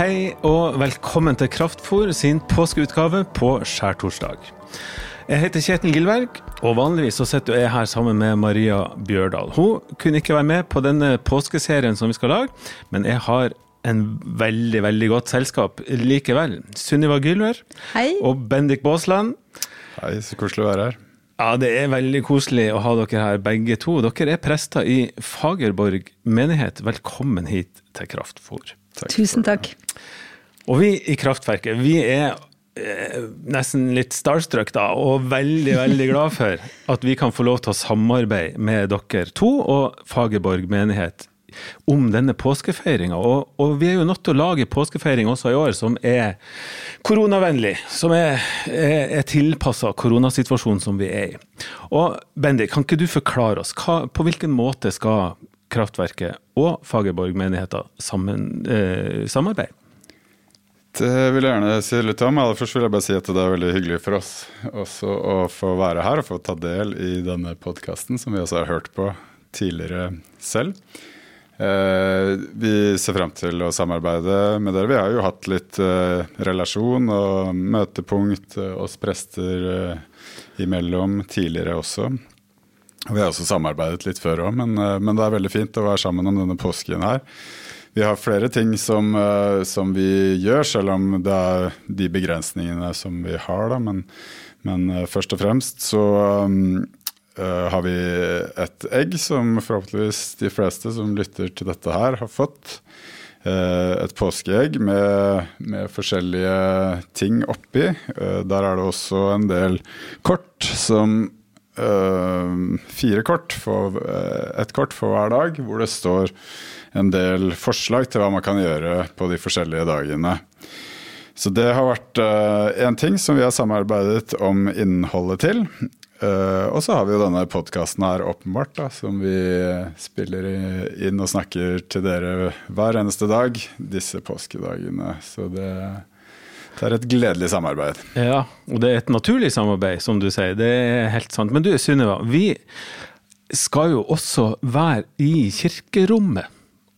Hei og velkommen til Kraftfôr sin påskeutgave på skjærtorsdag. Jeg heter Kjetil Gilberg, og vanligvis så sitter jeg her sammen med Maria Bjørdal. Hun kunne ikke være med på denne påskeserien som vi skal lage, men jeg har en veldig veldig godt selskap likevel. Sunniva Gylver Hei. og Bendik Baasland. Hei, så koselig å være her. Ja, det er veldig koselig å ha dere her begge to. Dere er prester i Fagerborg menighet. Velkommen hit til Kraftfôr. Takk Tusen takk. Og vi i Kraftverket, vi er eh, nesten litt starstruck da, og veldig, veldig glad for at vi kan få lov til å samarbeide med dere to og Fagerborg menighet om denne påskefeiringa. Og, og vi er jo nødt til å lage påskefeiring også i år som er koronavennlig, som er, er, er tilpassa koronasituasjonen som vi er i. Og Bendik, kan ikke du forklare oss, hva, på hvilken måte skal Kraftverket og Fagerborg menigheter sammen, eh, samarbeid? Det vil jeg gjerne si litt om. Aller først vil jeg bare si at det er veldig hyggelig for oss også å få være her og få ta del i denne podkasten, som vi også har hørt på tidligere selv. Eh, vi ser frem til å samarbeide med dere. Vi har jo hatt litt eh, relasjon og møtepunkt oss prester eh, imellom tidligere også. Vi har også samarbeidet litt før òg, men, eh, men det er veldig fint å være sammen om denne påsken her. Vi har flere ting som, eh, som vi gjør, selv om det er de begrensningene som vi har. Da. Men, men eh, først og fremst så um, har vi et egg som forhåpentligvis de fleste som lytter til dette her, har fått. Et påskeegg med, med forskjellige ting oppi. Der er det også en del kort som Fire kort, for, eh, et kort for hver dag, hvor det står en del forslag til hva man kan gjøre på de forskjellige dagene. Så det har vært én ting som vi har samarbeidet om innholdet til. Eh, og så har vi jo denne podkasten her, åpenbart, da, som vi spiller inn og snakker til dere hver eneste dag disse påskedagene. Så det, det er et gledelig samarbeid. Ja, og det er et naturlig samarbeid, som du sier. Det er helt sant. Men du Sunniva, vi skal jo også være i kirkerommet.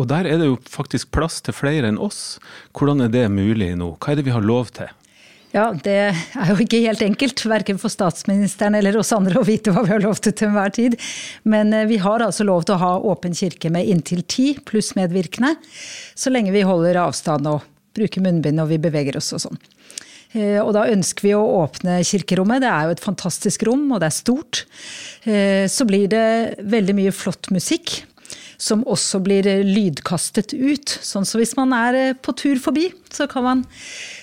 Og der er det jo faktisk plass til flere enn oss. Hvordan er det mulig nå? Hva er det vi har lov til? Ja, det er jo ikke helt enkelt, verken for statsministeren eller oss andre å vite hva vi har lov til til enhver tid. Men eh, vi har altså lov til å ha åpen kirke med inntil ti pluss medvirkende. Så lenge vi holder avstand og bruker munnbind og vi beveger oss og sånn. Eh, Og da ønsker vi å åpne kirkerommet. Det er jo et fantastisk rom, og det er stort. Eh, Så blir det veldig mye flott musikk. Som også blir lydkastet ut. Sånn så hvis man er eh, på tur forbi, så kan man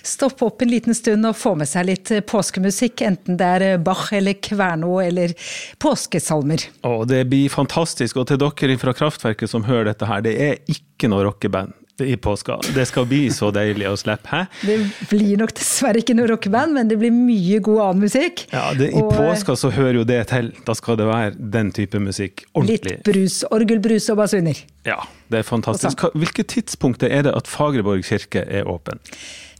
stoppe opp en liten stund og få med seg litt påskemusikk. Enten det er Bach eller Kverno eller påskesalmer. Og det blir fantastisk. Og til dere fra Kraftverket som hører dette her, det er ikke noe rockeband i påska. Det skal bli så deilig å slippe, hæ? Det blir nok dessverre ikke noe rockeband, men det blir mye god annen musikk. Ja, det, I Og, eh, påska så hører jo det til. Da skal det være den type musikk. Litt brus, orgelbrus og basuner. Ja, det er fantastisk. Hvilket tidspunkt er det at Fagerborg kirke er åpen?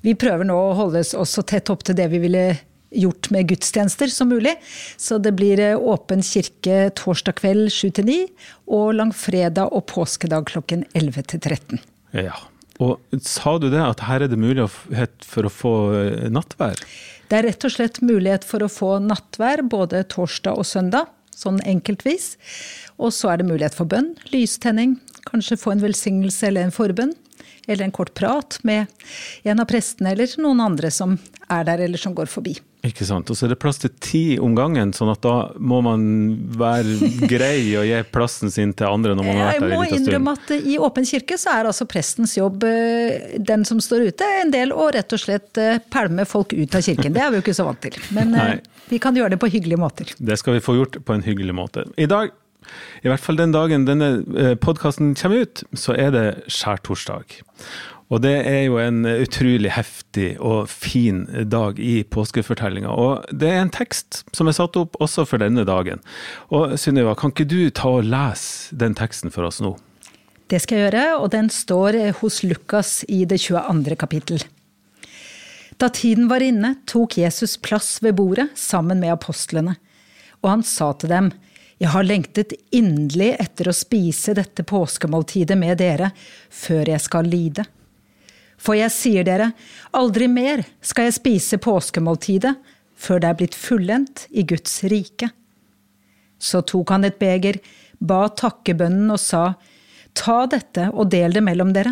Vi prøver nå å holde oss så tett opp til det vi ville gjort med gudstjenester som mulig. Så det blir eh, åpen kirke torsdag kveld 7 til 9, og langfredag og påskedag klokken 11 til 13. Ja. Og sa du det, at her er det mulighet for å få eh, nattvær? Det er rett og slett mulighet for å få nattvær både torsdag og søndag, sånn enkeltvis. Og så er det mulighet for bønn, lystenning, kanskje få en velsignelse eller en forbønn. Eller en kort prat med en av prestene eller noen andre som er der eller som går forbi. Ikke sant? Og så er det plass til ti om gangen, sånn at da må man være grei og gi plassen sin til andre når man har vært der må en liten stund. innrømme at i Åpen kirke så er altså prestens jobb, eh, den som står ute, en del å rett og slett eh, pælme folk ut av kirken. Det er vi jo ikke så vant til. Men eh, vi kan gjøre det på hyggelige måter. Det skal vi få gjort på en hyggelig måte. I dag, i hvert fall den dagen denne podkasten kommer ut, så er det skjærtorsdag. Og det er jo en utrolig heftig og fin dag i påskefortellinga. Og det er en tekst som er satt opp også for denne dagen. Og Synnøve, kan ikke du ta og lese den teksten for oss nå? Det skal jeg gjøre, og den står hos Lukas i det 22. kapittel. Da tiden var inne, tok Jesus plass ved bordet sammen med apostlene, og han sa til dem, Jeg har lengtet inderlig etter å spise dette påskemåltidet med dere, før jeg skal lide. For jeg sier dere, aldri mer skal jeg spise påskemåltidet før det er blitt fullendt i Guds rike. Så tok han et beger, ba takkebønnen og sa, Ta dette og del det mellom dere.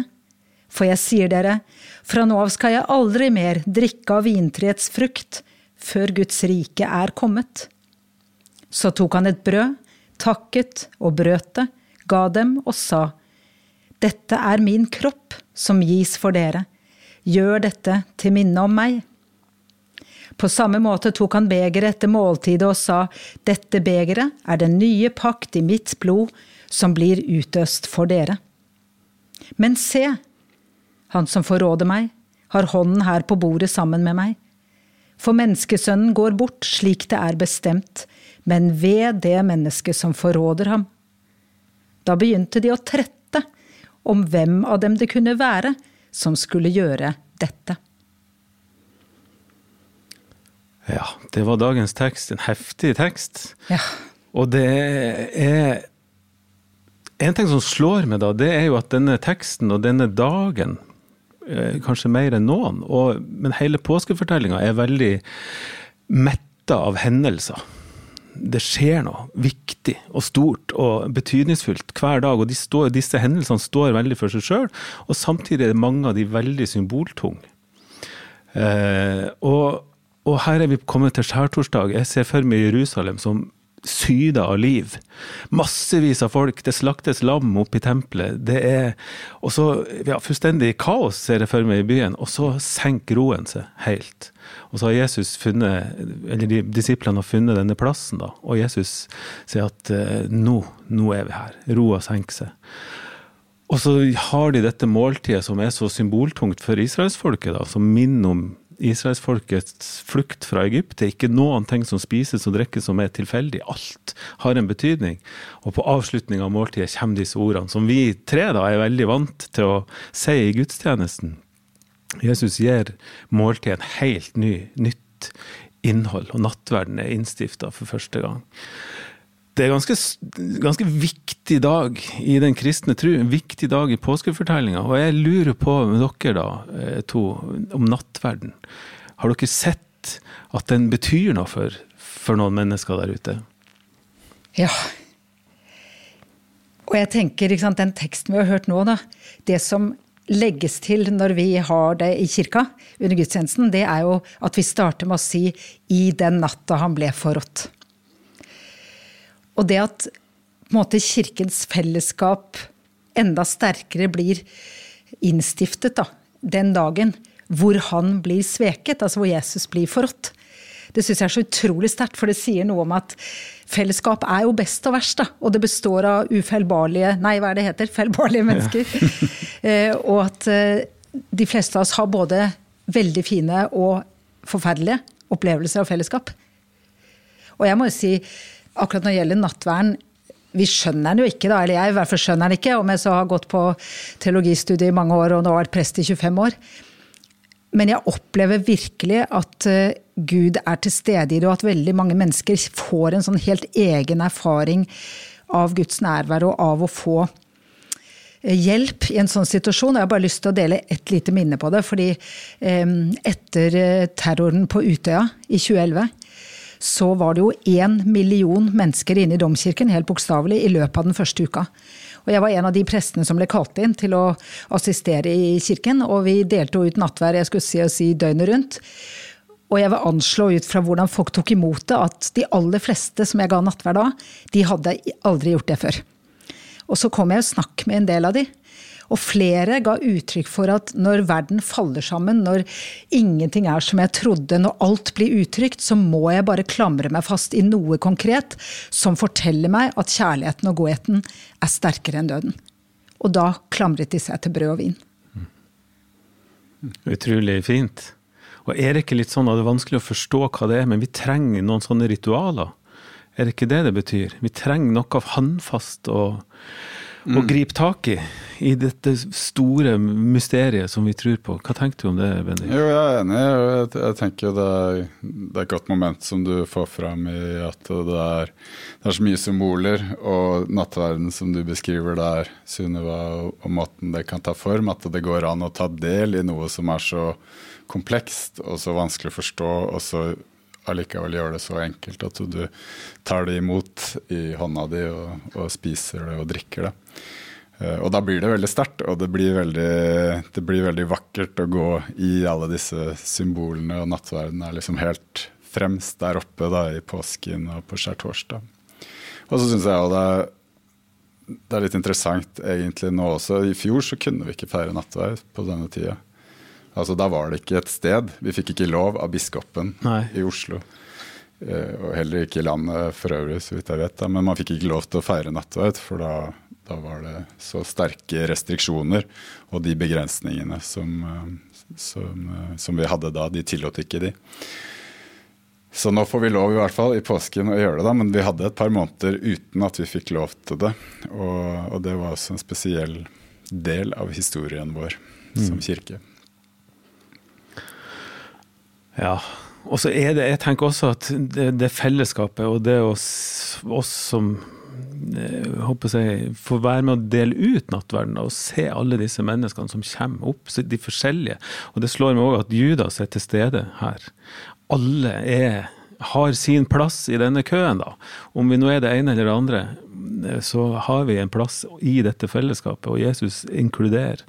For jeg sier dere, fra nå av skal jeg aldri mer drikke av vintreets frukt, før Guds rike er kommet. Så tok han et brød, takket og brøt det, ga dem og sa, Dette er min kropp som gis for dere. Gjør dette til minne om meg. På samme måte tok han begeret etter måltidet og sa, Dette begeret er den nye pakt i mitt blod, som blir utøst for dere. Men se, han som forråder meg, har hånden her på bordet sammen med meg. For menneskesønnen går bort slik det er bestemt, men ved det mennesket som forråder ham. Da begynte de å trette om hvem av dem det kunne være som skulle gjøre dette. Ja, det var dagens tekst. En heftig tekst. Ja. Og det er En ting som slår meg, da, det er jo at denne teksten og denne dagen, eh, kanskje mer enn noen, og, men hele påskefortellinga er veldig metta av hendelser. Det skjer noe viktig og stort og betydningsfullt hver dag. og står, Disse hendelsene står veldig for seg sjøl, og samtidig er det mange av de veldig symboltunge. Eh, og og her er vi kommet til skjærtorsdag. Jeg ser for meg Jerusalem som syda av liv. Massevis av folk. Det slaktes lam oppe i tempelet. Det er også ja, fullstendig kaos, ser jeg for meg i byen. Og så senker roen seg helt. Og så har Jesus funnet, eller de disiplene har funnet denne plassen, da. Og Jesus sier at eh, nå, nå er vi her. Roa senker seg. Og så har de dette måltidet som er så symboltungt for israelsfolket, som minner om israelsfolkets flukt fra Egypt. Det er ikke noen ting som spises og drikkes som er tilfeldig. Alt har en betydning. Og på avslutning av måltidet kommer disse ordene, som vi tre da er veldig vant til å si i gudstjenesten. Jesus gir måltidet en helt ny, nytt innhold, og nattverden er innstifta for første gang det er ganske, ganske viktig dag i den kristne tru, en viktig dag i påskefortellinga. Og jeg lurer på med dere da, eh, to, om nattverden. Har dere sett at den betyr noe for, for noen mennesker der ute? Ja. Og jeg tenker, sant, den teksten vi har hørt nå, da. Det som legges til når vi har det i kirka under gudstjenesten, det er jo at vi starter med å si 'i den natta han ble forrådt'. Og det at måte, kirkens fellesskap enda sterkere blir innstiftet da, den dagen hvor han blir sveket, altså hvor Jesus blir forrådt. Det syns jeg er så utrolig sterkt, for det sier noe om at fellesskap er jo best og verst. da, Og det består av ufeilbarlige Nei, hva er det heter? Feilbarlige mennesker. Ja. eh, og at eh, de fleste av oss har både veldig fine og forferdelige opplevelser av fellesskap. Og jeg må jo si, akkurat når det gjelder nattverden, vi skjønner den jo ikke, da, eller jeg i hvert fall skjønner den ikke, om jeg så har gått på teologistudiet i mange år og nå har vært prest i 25 år. Men jeg opplever virkelig at eh, Gud er til stede i det, og at veldig mange mennesker får en sånn helt egen erfaring av Guds nærvær og av å få eh, hjelp i en sånn situasjon. Jeg har bare lyst til å dele et lite minne på det. fordi eh, etter terroren på Utøya i 2011 så var det jo én million mennesker inne i domkirken, helt bokstavelig, i løpet av den første uka. Og jeg var en av de prestene som ble kalt inn til å assistere i kirken. Og vi delte ut nattvær jeg skulle si og si døgnet rundt. Og jeg vil anslå ut fra hvordan folk tok imot det, at de aller fleste som jeg ga nattvær da, de hadde aldri gjort det før. Og så kom jeg og snakk med en del av de. Og flere ga uttrykk for at når verden faller sammen, når ingenting er som jeg trodde, når alt blir utrygt, så må jeg bare klamre meg fast i noe konkret som forteller meg at kjærligheten og godheten er sterkere enn døden. Og da klamret de seg til brød og vin. Utrolig fint. Og er det ikke litt sånn at det er vanskelig å forstå hva det er, men vi trenger noen sånne ritualer? Er det ikke det det betyr? Vi trenger noe av håndfast og å og gripe tak i, i dette store mysteriet som vi tror på. Hva tenker du om det, Bendik? Jo, jeg er enig. Jeg, jeg tenker det er, det er, et godt moment som du får fram i at det er, det er så mye symboler, og nattverden som du beskriver der, Sunniva, og, og måten det kan ta form, at det går an å ta del i noe som er så komplekst og så vanskelig å forstå, og så allikevel gjør det så enkelt at du tar det imot i hånda di og, og spiser det og drikker det. Uh, og da blir det veldig sterkt, og det blir veldig, det blir veldig, vakkert å gå i alle disse symbolene, og nattverden er liksom helt fremst der oppe da, i påsken og på skjærtorsdag. Og så syns jeg det er, det er litt interessant egentlig nå også. I fjor så kunne vi ikke feire nattverd på denne tida. Altså, da var det ikke et sted. Vi fikk ikke lov av biskopen Nei. i Oslo. Eh, og heller ikke i landet for øvrig, så vidt jeg vet. Da. Men man fikk ikke lov til å feire nattverd, for da, da, var det så sterke restriksjoner. Og de begrensningene som, eh, som, eh, som vi hadde da, de tillot ikke de. Så nå får vi lov i hvert fall i påsken å gjøre det, da, men vi hadde et par måneder uten at vi fikk lov til det. Og, og det var også en spesiell del av historien vår mm. som kirke. Ja. Og så er det, jeg tenker også at det, det fellesskapet og det oss, oss som jeg håper jeg, får være med å dele ut nattverden og se alle disse menneskene som kommer opp, de forskjellige. Og det slår meg òg at Judas er til stede her. Alle er har sin plass i denne køen, da. Om vi nå er det ene eller det andre, så har vi en plass i dette fellesskapet. Og Jesus inkluderer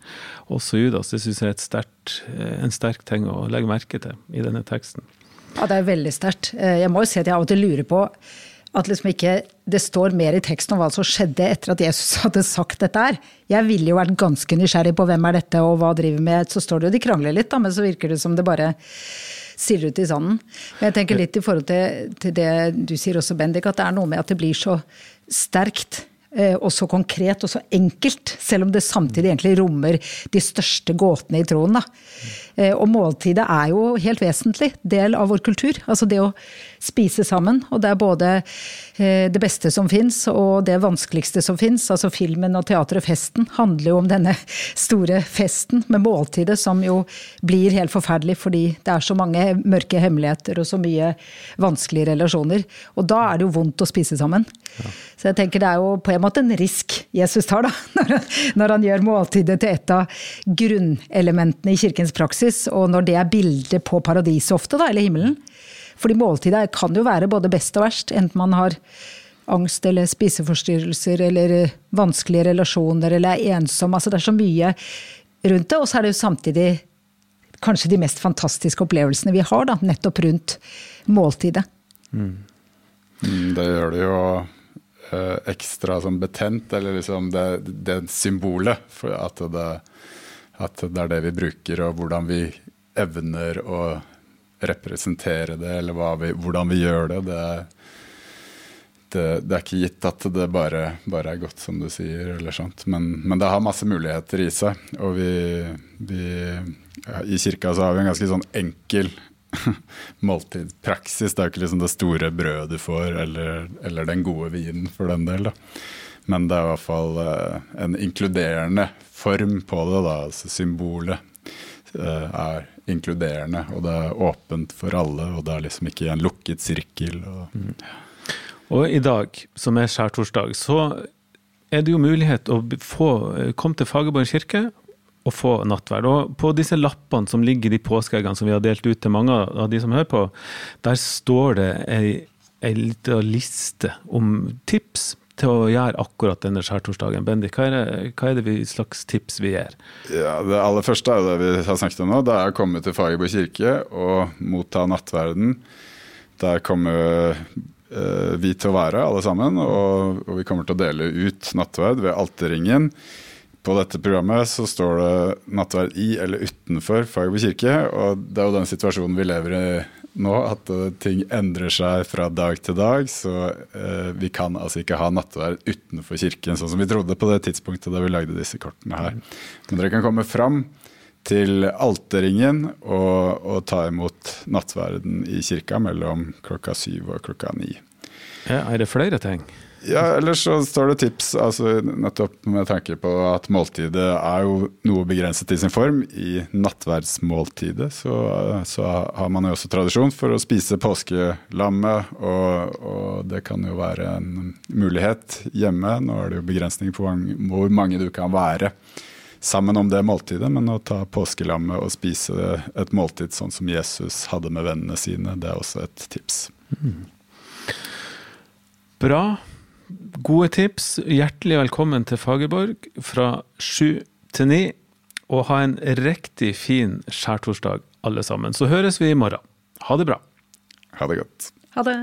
også Judas. Det syns jeg er sterkt, en sterk ting å legge merke til i denne teksten. Ja, det er veldig sterkt. Eh, jeg må jo si at jeg av og til lurer på at liksom ikke det står mer i teksten om hva som skjedde etter at Jesus hadde sagt dette her. Jeg ville jo vært ganske nysgjerrig på hvem er dette og hva driver med. Så står det jo de krangler litt, da, men så virker det som det bare stirrer ut i sanden. Men jeg tenker litt i forhold til, til det du sier også, Bendik, at det er noe med at det blir så sterkt og så konkret og så enkelt, selv om det samtidig egentlig rommer de største gåtene i troen. Da. Eh, og måltidet er jo helt vesentlig del av vår kultur. Altså det å spise sammen. Og det er både eh, det beste som fins og det vanskeligste som fins. Altså filmen og teateret Festen handler jo om denne store festen med måltidet, som jo blir helt forferdelig fordi det er så mange mørke hemmeligheter og så mye vanskelige relasjoner. Og da er det jo vondt å spise sammen. Ja. Så jeg tenker det er jo på en måte en risk Jesus tar, da. Når han gjør måltidet til et av grunnelementene i kirkens praksis, og når det er bildet på paradiset ofte, da, eller himmelen. Fordi måltidet kan jo være både best og verst, enten man har angst eller spiseforstyrrelser eller vanskelige relasjoner eller er ensom. Altså det er så mye rundt det. Og så er det jo samtidig kanskje de mest fantastiske opplevelsene vi har, da, nettopp rundt måltidet. Mm. mm det gjør det jo Eh, ekstra sånn betent, eller liksom det, det symbolet. For at det, at det, er det vi bruker, og hvordan vi evner å representere det, eller vi, hvordan vi gjør det. Det, det. det, er ikke gitt at det bare, bare, er godt, som du sier, eller sånt. Men, men, det har masse muligheter i seg. Og vi, vi ja, I kirka så har vi en ganske sånn enkel måltidspraksis. Det er ikke liksom det store brødet du får, eller, eller, den gode vinen for den del. Da. Men det er i hvert fall uh, en inkluderende form på det. Da. Altså symbolet uh, er inkluderende, og det er åpent for alle. Og det er liksom ikke en lukket sirkel. Og, mm. og i dag, som er skjærtorsdag, så er det jo mulighet å få, komme til Fagerborg kirke å få nattverd. Og på disse lappene som ligger i påskeeggene som vi har delt ut til mange av de som hører på, der står det ei, ei lita liste om tips til å gjøre akkurat denne skjærtorsdagen. Bendik, hva er, det, hva er det vi, slags tips vi gir? Ja, det aller første er det vi har snakket om nå. Det er å komme til Fagerborg kirke og motta nattverden. Der kommer uh, vi til å være, alle sammen. Og, og vi kommer til å dele ut nattverd ved alterringen på dette programmet så står det nattverd i eller utenfor Fagerborg kirke. Og det er jo den situasjonen vi lever i nå, at ting endrer seg fra dag til dag. Så eh, vi kan altså ikke ha nattverd utenfor kirken, sånn som vi trodde på det tidspunktet da vi lagde disse kortene her. Men dere kan komme fram til alterringen og, og ta imot nattverden i kirka mellom klokka syv og klokka ni. Ja, er det flere ting? Ja, ellers så står det tips, altså nettopp med tanke på at måltidet er jo noe begrenset i sin form. I nattverdsmåltidet så, så har man jo også tradisjon for å spise påskelammet, og, og, det kan jo være en mulighet hjemme. Nå er det jo begrensninger på hvor mange du kan være sammen om det måltidet, men å ta påskelammet og spise et måltid sånn som Jesus hadde med vennene sine, det er også et tips. Mm. Bra. Gode tips. Hjertelig velkommen til Fagerborg fra sju til ni. Og ha en riktig fin skjærtorsdag, alle sammen. Så høres vi i morgen. Ha det bra. Ha det godt. Ha det.